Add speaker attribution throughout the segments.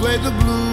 Speaker 1: play the blues.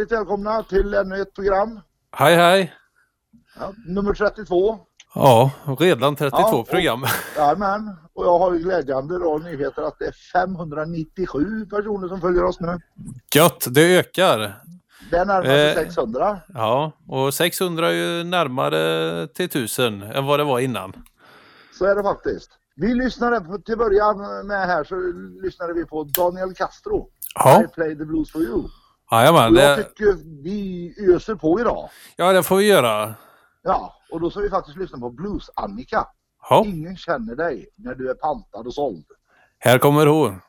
Speaker 2: Hjärtligt välkomna till ännu ett program.
Speaker 3: Hej hej!
Speaker 2: Ja, nummer 32.
Speaker 3: Ja, redan 32
Speaker 2: Ja,
Speaker 3: program.
Speaker 2: Jajamän. Och jag har ju glädjande då nyheter att det är 597 personer som följer oss nu.
Speaker 3: Gött, det ökar.
Speaker 2: Det närmar sig
Speaker 3: Eh.
Speaker 2: 600.
Speaker 3: Ja, och 600 är ju närmare till 1000 än vad det var innan.
Speaker 2: Så är det faktiskt. Vi lyssnade på, till början med här så lyssnade vi på Daniel Castro.
Speaker 3: Ja,
Speaker 2: I play the blues for you.
Speaker 3: Jajamän.
Speaker 2: Och jag
Speaker 3: Det,
Speaker 2: tycker vi öser på idag.
Speaker 3: ja, det får vi göra.
Speaker 2: Ja, och då ska vi faktiskt lyssna på Blues-Annika. Ingen känner dig när du är pantad och såld.
Speaker 3: här kommer hon.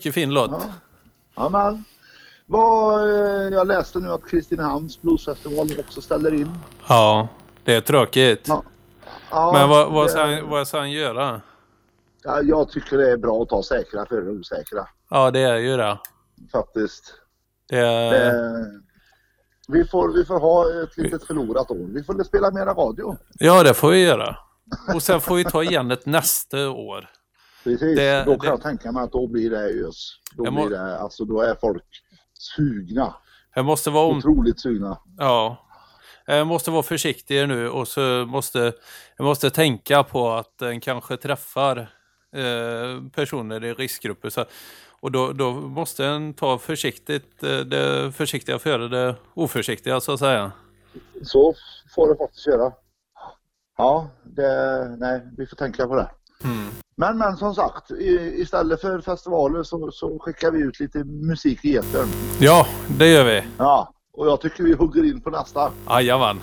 Speaker 3: Mycket fin låt.
Speaker 2: Ja. Ja, men. Vad, eh, jag läste nu att Kristinehamns bluesfestival också ställer in.
Speaker 3: Ja, det är tråkigt.
Speaker 2: Ja. Ja,
Speaker 3: Men vad, vad,
Speaker 2: det-
Speaker 3: ska han, vad ska han göra?
Speaker 2: ja, jag tycker det är bra att ta säkra för det osäkra.
Speaker 3: Ja, det är ju det.
Speaker 2: Faktiskt.
Speaker 3: det är,
Speaker 2: Eh, vi, får, vi får ha ett litet förlorat år. Vi får spela mera radio.
Speaker 3: ja, det får vi göra. Och sen får vi ta igen det nästa år.
Speaker 2: Precis.
Speaker 3: Det-
Speaker 2: då kan
Speaker 3: det-
Speaker 2: jag tänka mig att då blir det ös. Då,
Speaker 3: må-
Speaker 2: blir det, alltså, då är folk sugna.
Speaker 3: Jag måste vara om,
Speaker 2: Otroligt sugna.
Speaker 3: Ja. Jag måste vara försiktig nu och så måste jag måste tänka på att den kanske träffar eh, personer i riskgrupper. Så, och då, då måste en ta försiktigt, eh, det försiktiga före det oförsiktiga så att säga.
Speaker 2: Så får det faktiskt göra. Ja, det, nej, vi får tänka på det. Men, men som sagt, istället för festivaler så, så skickar vi ut lite musik i etern.
Speaker 3: Ja, det gör vi.
Speaker 2: Ja, och jag tycker vi hugger in på nästa.
Speaker 3: Jajamän,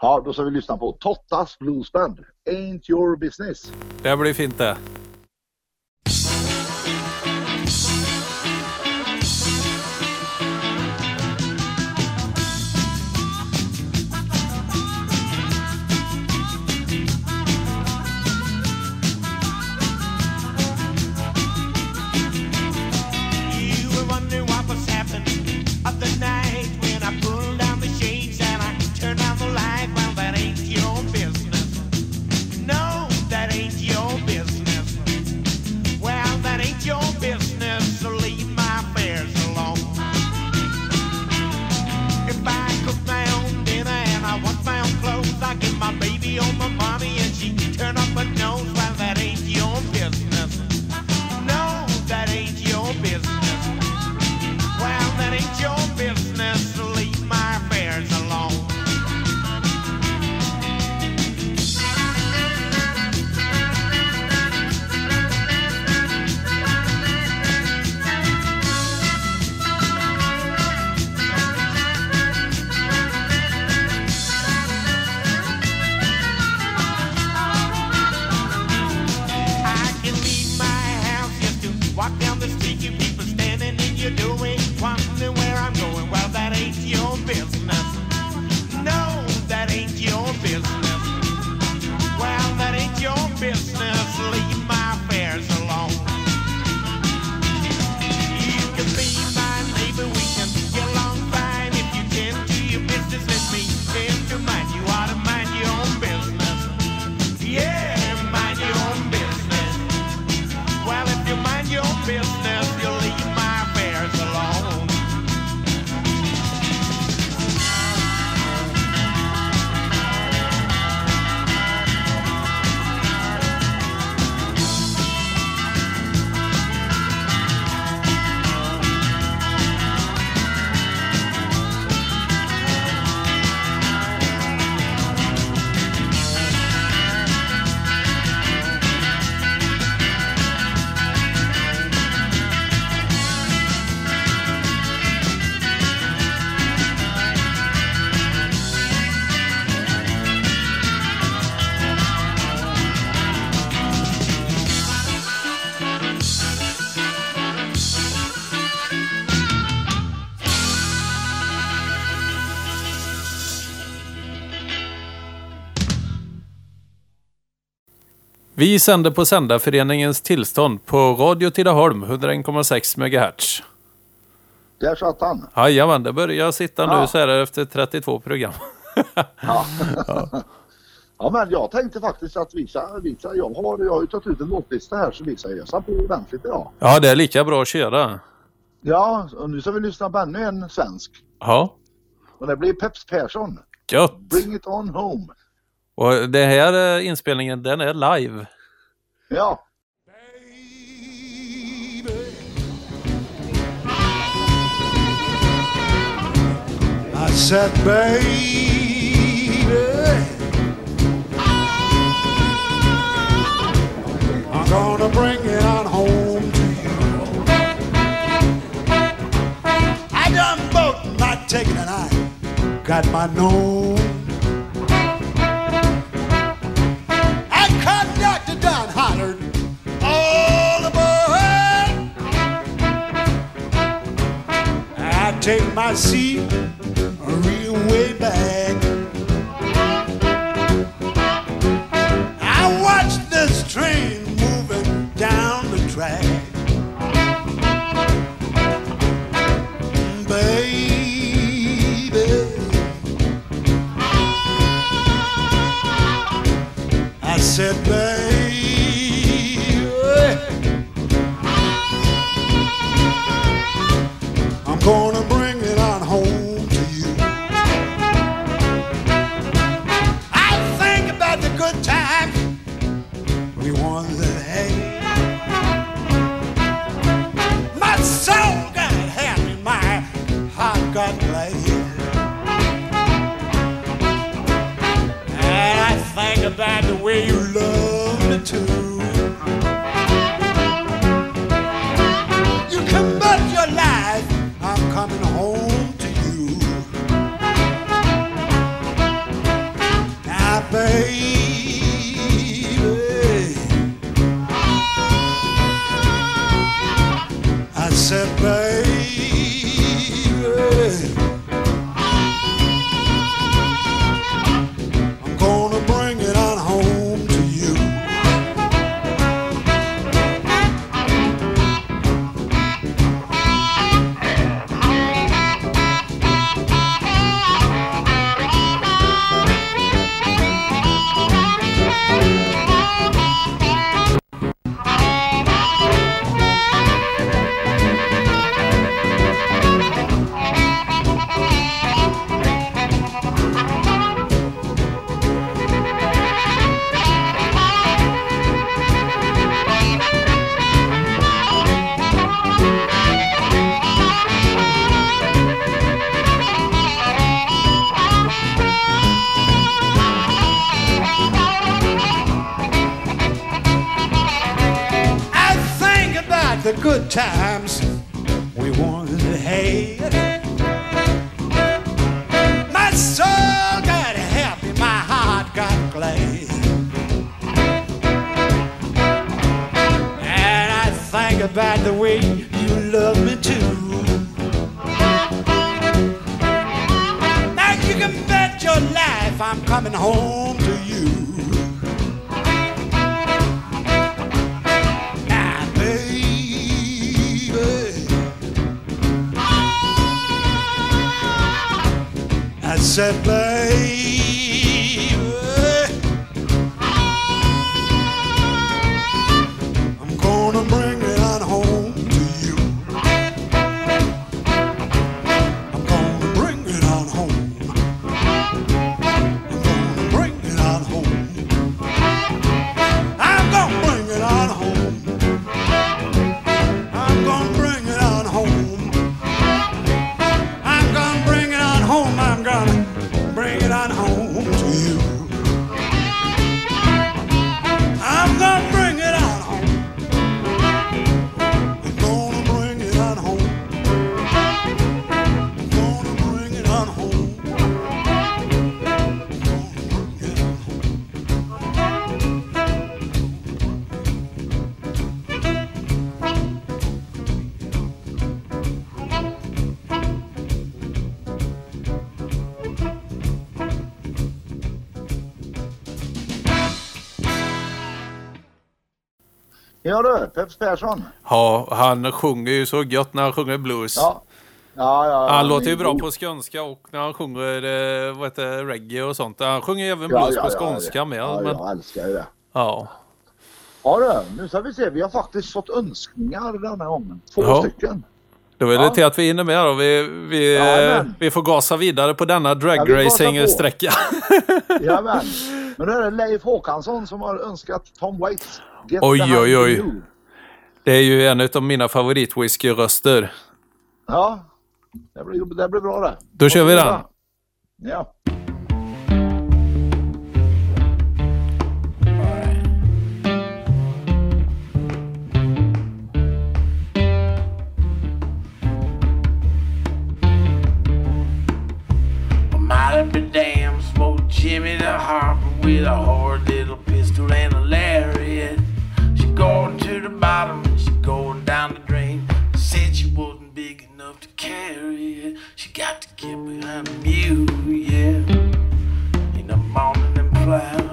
Speaker 2: Ja, då ska vi lyssna på Tottas Bluesband. Ain't your business.
Speaker 3: det blir fint det.
Speaker 4: Give my
Speaker 3: Vi sänder på Sändarföreningens tillstånd på Radio Tidaholm 101,6 MHz.
Speaker 2: Där satt han.
Speaker 3: Jajamän, det börjar sitta nu
Speaker 2: Ja.
Speaker 3: så här efter 32 program.
Speaker 2: Ja. ja, men jag tänkte faktiskt att visa, visa jag, har, jag har ju tagit ut en låtlista här så vi ska ösa på ordentligt idag.
Speaker 3: Ja, det är lika bra att köra.
Speaker 2: Ja, och nu ska vi lyssna på ännu en svensk.
Speaker 3: Ja,
Speaker 2: Och det blir Peps Persson.
Speaker 3: gött.
Speaker 2: Bring it on home.
Speaker 3: Och det här eh, inspelningen, den är live.
Speaker 2: Ja,
Speaker 1: I said, baby, I'm gonna bring it on home to you. I done both not taking it. I got my nose. I good times we once had. My soul got happy, my heart got glad. And I think about the way you coming home
Speaker 2: Ja du, Peps Persson.
Speaker 3: Ja, han sjunger ju så gött när han sjunger blues.
Speaker 2: Ja. Ja, ja,
Speaker 3: Han låter ju bra på skånska och när han sjunger eh, vad heter, reggae och sånt. Han sjunger även blues på skånska med.
Speaker 2: Ja,
Speaker 3: men,
Speaker 2: jag älskar ju det.
Speaker 3: ja.
Speaker 2: Ja du, nu ska vi se. Vi har faktiskt fått önskningar denna gången. Två
Speaker 3: Ja.
Speaker 2: stycken.
Speaker 3: Då är det
Speaker 2: Ja.
Speaker 3: till att vi hinner med då. Vi, vi,
Speaker 2: Ja,
Speaker 3: vi får gasa vidare på denna
Speaker 2: Ja,
Speaker 3: dragracing-sträcka.
Speaker 2: Jajamän. Men nu är det Leif Håkansson som har önskat Tom Waits. Get
Speaker 3: Oj, oj, oj. Det är ju en av mina favoritwhisky-röster.
Speaker 2: Ja, det blir, det blir bra det.
Speaker 3: Då kör vi den.
Speaker 2: Ja.
Speaker 5: Jimmy the Harper with a hard bottom and she's going down the drain. Said she wasn't big enough to carry it. She got to get behind the mule, yeah. In the morning and plow.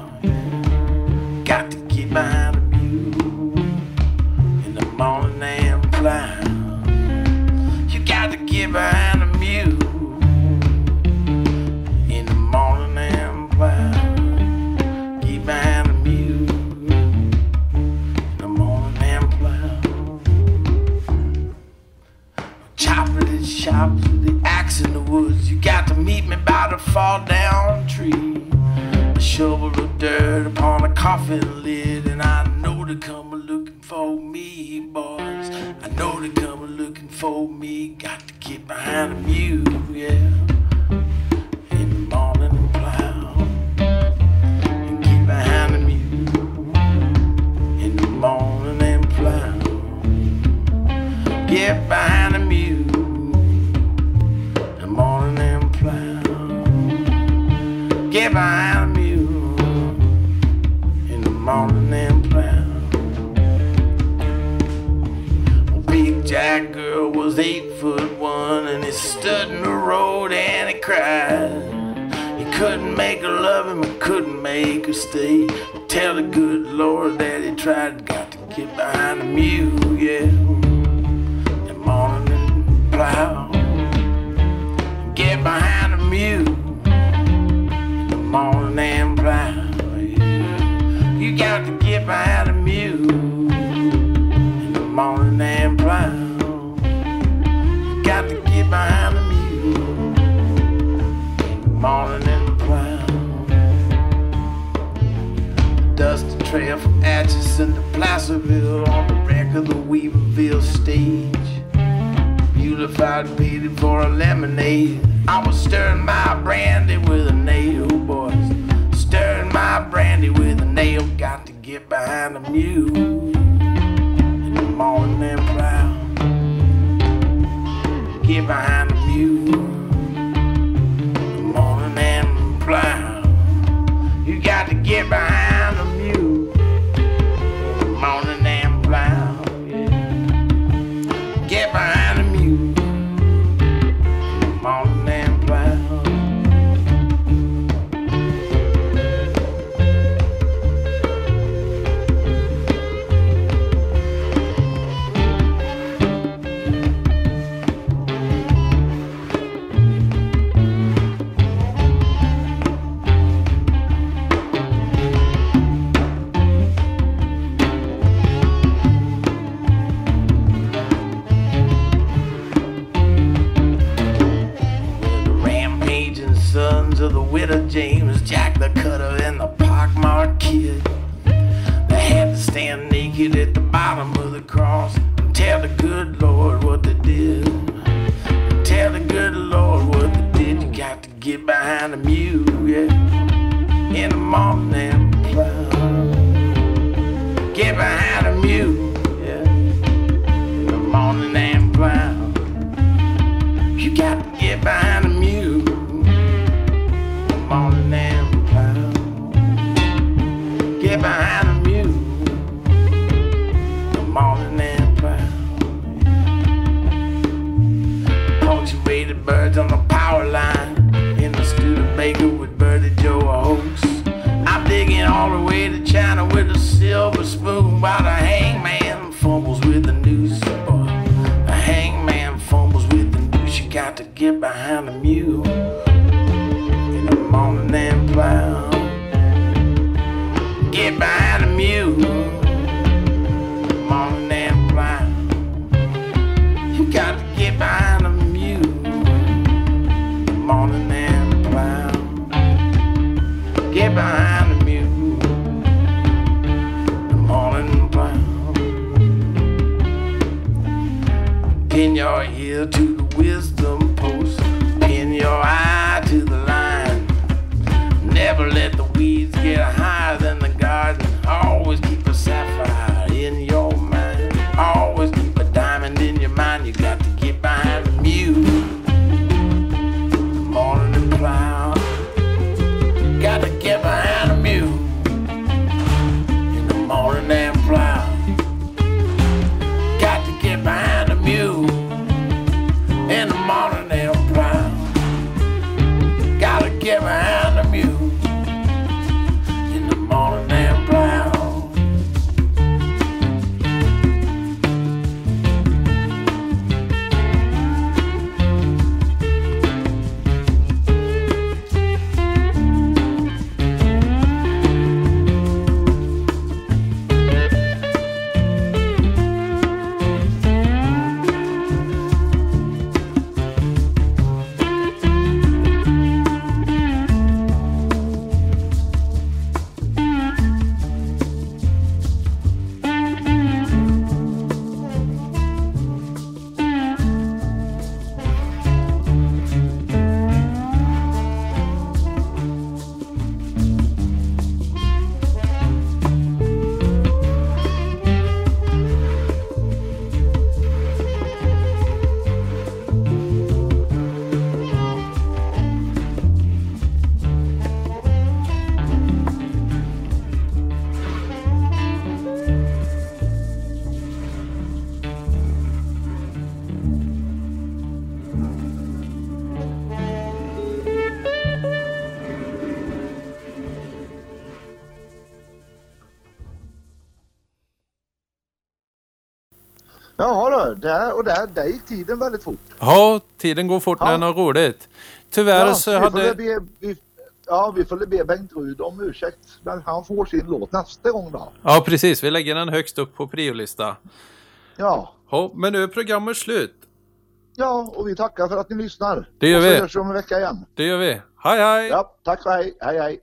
Speaker 5: one and he stood in the road and he cried. He couldn't make her love him, he couldn't make her stay. Tell the good Lord that he tried, got to get behind the mule, yeah. That morning plow. morning in the brown, Dusty trail from Atchison to Placerville on the wreck of the Weaverville stage. Beautified pity for a lemonade. I was stirring my brandy with a nail, boys. Stirring my brandy with a nail. Got to get behind the mule in the morning and proud. Get behind. get at the bottom of the cross. about a hangman fumbles with the news. A hangman fumbles with the news. You got to get behind him.
Speaker 2: give her. Där, och där, där gick tiden väldigt fort.
Speaker 3: Ja, tiden går fort när
Speaker 2: Ja.
Speaker 3: den har roligt. Tyvärr
Speaker 2: Ja,
Speaker 3: så hade...
Speaker 2: be, vi, ja, vi får be Bengt Rud om ursäkt. Men han får sin låt nästa gång då.
Speaker 3: Ja, precis. Vi lägger den högst upp på priolista.
Speaker 2: Ja,
Speaker 3: Ja, men nu är programmet slut.
Speaker 2: ja och vi tackar för att ni lyssnar.
Speaker 3: Det gör
Speaker 2: och så
Speaker 3: vi.
Speaker 2: hörs vi om en vecka igen.
Speaker 3: Det gör vi. Hej, hej!
Speaker 2: Ja, tack och hej. Hej hej.